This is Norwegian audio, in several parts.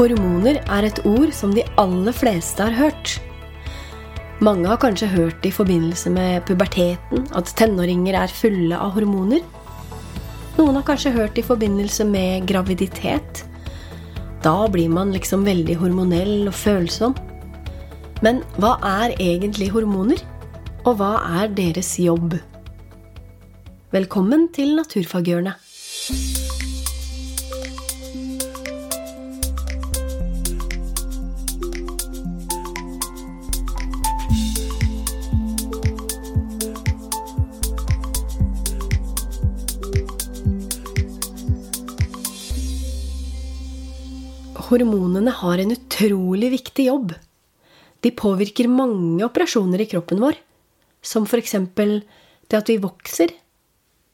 Hormoner er et ord som de aller fleste har hørt. Mange har kanskje hørt i forbindelse med puberteten at tenåringer er fulle av hormoner. Noen har kanskje hørt i forbindelse med graviditet. Da blir man liksom veldig hormonell og følsom. Men hva er egentlig hormoner? Og hva er deres jobb? Velkommen til Naturfaghjørnet. Hormonene har en utrolig viktig jobb. De påvirker mange operasjoner i kroppen vår, som f.eks. det at vi vokser.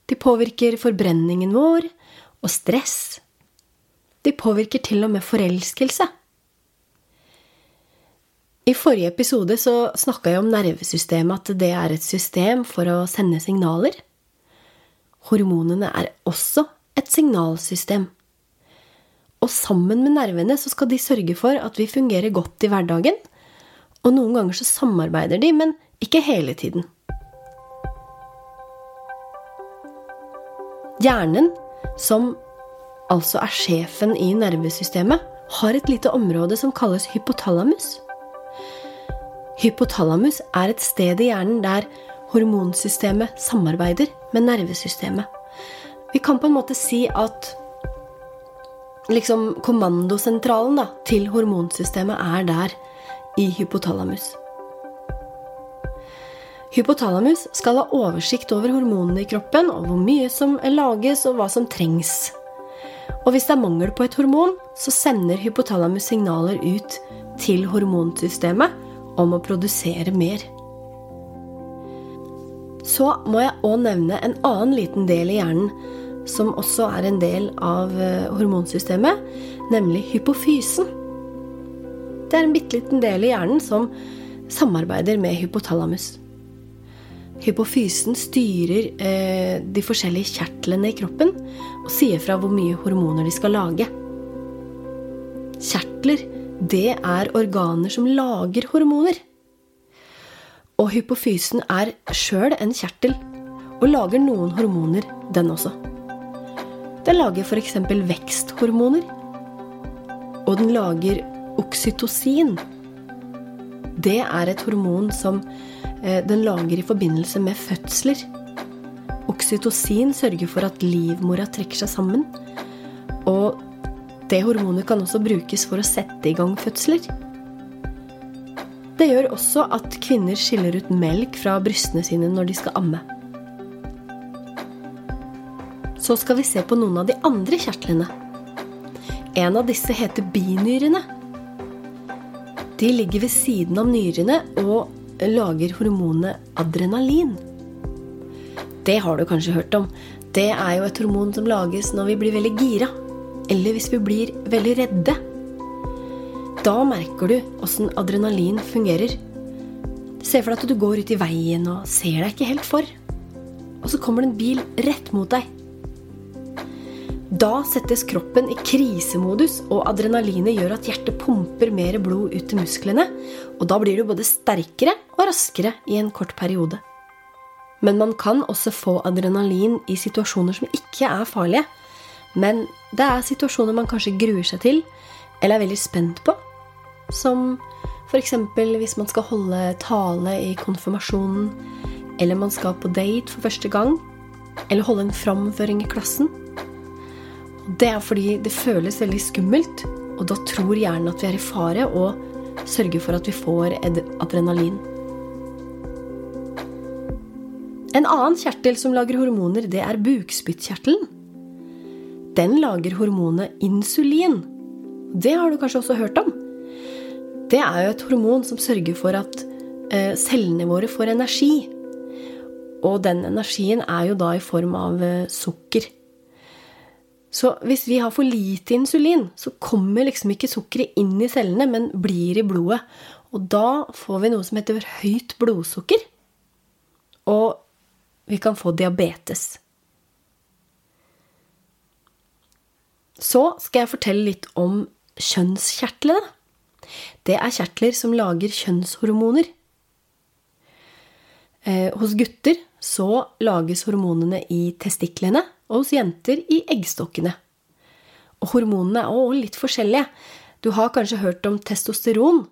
De påvirker forbrenningen vår og stress. De påvirker til og med forelskelse. I forrige episode så snakka jeg om nervesystemet, at det er et system for å sende signaler. Hormonene er også et signalsystem. Og sammen med nervene så skal de sørge for at vi fungerer godt i hverdagen. Og noen ganger så samarbeider de, men ikke hele tiden. Hjernen, som altså er sjefen i nervesystemet, har et lite område som kalles hypotalamus. Hypotalamus er et sted i hjernen der hormonsystemet samarbeider med nervesystemet. Vi kan på en måte si at liksom kommandosentralen da, til hormonsystemet er der i hypotalamus. Hypotalamus skal ha oversikt over hormonene i kroppen, og hvor mye som lages, og hva som trengs. Og hvis det er mangel på et hormon, så sender hypotalamus signaler ut til hormonsystemet om å produsere mer. Så må jeg òg nevne en annen liten del i hjernen som også er en del av eh, hormonsystemet, nemlig hypofysen. Det er en bitte liten del i hjernen som samarbeider med hypotalamus. Hypofysen styrer eh, de forskjellige kjertlene i kroppen og sier fra hvor mye hormoner de skal lage. Kjertler, det er organer som lager hormoner. Og hypofysen er sjøl en kjertel og lager noen hormoner, den også. Den lager f.eks. veksthormoner. Og den lager oksytocin. Det er et hormon som eh, den lager i forbindelse med fødsler. Oksytocin sørger for at livmora trekker seg sammen. Og det hormonet kan også brukes for å sette i gang fødsler. Det gjør også at kvinner skiller ut melk fra brystene sine når de skal amme så skal vi se på noen av de andre kjertlene. En av disse heter binyrene. De ligger ved siden av nyrene og lager hormonet adrenalin. Det har du kanskje hørt om. Det er jo et hormon som lages når vi blir veldig gira. Eller hvis vi blir veldig redde. Da merker du åssen adrenalin fungerer. Se for deg at du går ut i veien og ser deg ikke helt for. Og så kommer det en bil rett mot deg. Da settes kroppen i krisemodus, og adrenalinet gjør at hjertet pumper mer blod ut til musklene. Og da blir du både sterkere og raskere i en kort periode. Men man kan også få adrenalin i situasjoner som ikke er farlige. Men det er situasjoner man kanskje gruer seg til, eller er veldig spent på. Som f.eks. hvis man skal holde tale i konfirmasjonen, eller man skal på date for første gang, eller holde en framføring i klassen. Det er fordi det føles veldig skummelt, og da tror hjernen at vi er i fare, og sørger for at vi får adrenalin. En annen kjertel som lager hormoner, det er bukspyttkjertelen. Den lager hormonet insulin. Det har du kanskje også hørt om? Det er jo et hormon som sørger for at eh, cellene våre får energi. Og den energien er jo da i form av eh, sukker. Så hvis vi har for lite insulin, så kommer liksom ikke sukkeret inn i cellene, men blir i blodet. Og da får vi noe som heter høyt blodsukker. Og vi kan få diabetes. Så skal jeg fortelle litt om kjønnskjertlene. Det er kjertler som lager kjønnshormoner. Eh, hos gutter så lages hormonene i testiklene, og hos jenter i eggstokkene. Og hormonene er også litt forskjellige. Du har kanskje hørt om testosteron.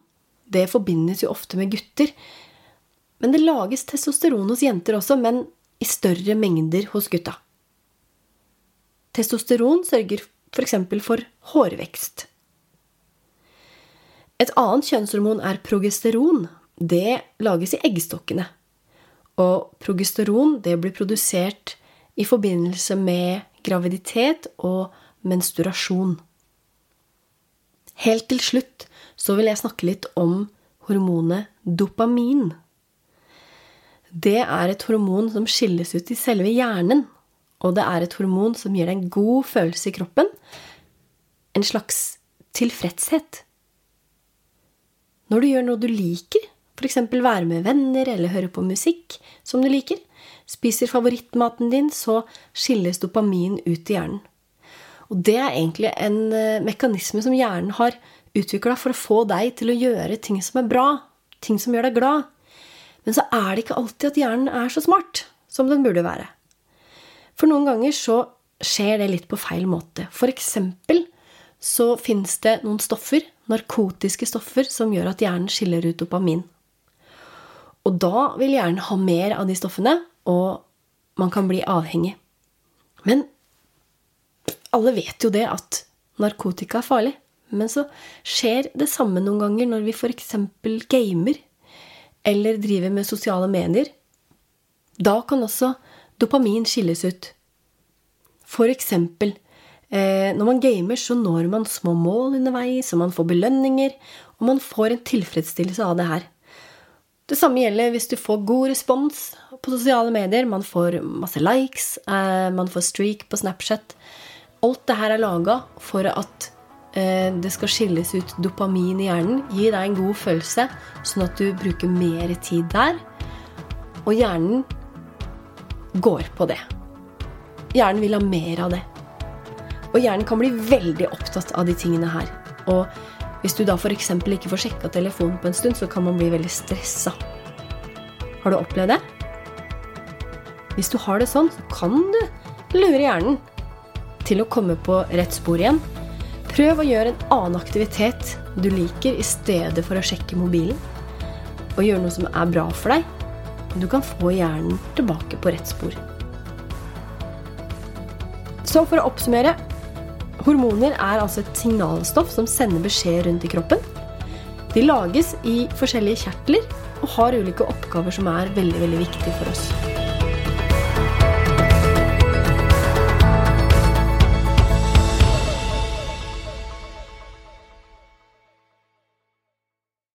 Det forbindes jo ofte med gutter. Men det lages testosteron hos jenter også, men i større mengder hos gutta. Testosteron sørger f.eks. For, for hårvekst. Et annet kjønnshormon er progesteron. Det lages i eggstokkene. Og progesteron blir produsert i forbindelse med graviditet og menstruasjon. Helt til slutt så vil jeg snakke litt om hormonet dopamin. Det er et hormon som skilles ut i selve hjernen. Og det er et hormon som gir deg en god følelse i kroppen. En slags tilfredshet. Når du gjør noe du liker, f.eks. være med venner eller høre på musikk som du liker, spiser favorittmaten din, så skilles dopamin ut i hjernen. Og det er egentlig en eh, mekanisme som hjernen har utvikla for å få deg til å gjøre ting som er bra, ting som gjør deg glad. Men så er det ikke alltid at hjernen er så smart som den burde være. For noen ganger så skjer det litt på feil måte. For eksempel så finnes det noen stoffer, narkotiske stoffer, som gjør at hjernen skiller ut dopamin. Og da vil hjernen ha mer av de stoffene, og man kan bli avhengig. Men alle vet jo det at narkotika er farlig. Men så skjer det samme noen ganger når vi f.eks. gamer eller driver med sosiale medier. Da kan også dopamin skilles ut. Eksempel eh, når man gamer, så når man små mål underveis, og man får belønninger, og man får en tilfredsstillelse av det her. Det samme gjelder hvis du får god respons på sosiale medier. Man får masse likes, eh, man får streak på Snapchat. Alt det her er laga for at eh, det skal skilles ut dopamin i hjernen. Gi deg en god følelse, sånn at du bruker mer tid der. Og hjernen går på det. Hjernen vil ha mer av det. Og hjernen kan bli veldig opptatt av de tingene her. Og hvis du da f.eks. ikke får sjekka telefonen på en stund, så kan man bli veldig stressa. Har du opplevd det? Hvis du har det sånn, så kan du lure hjernen til å komme på rett spor igjen. Prøv å gjøre en annen aktivitet du liker, i stedet for å sjekke mobilen. Og gjøre noe som er bra for deg. Du kan få hjernen tilbake på rett spor. Så for å oppsummere Hormoner er altså et signalstoff som sender beskjed rundt i kroppen. De lages i forskjellige kjertler og har ulike oppgaver som er veldig, veldig viktige for oss.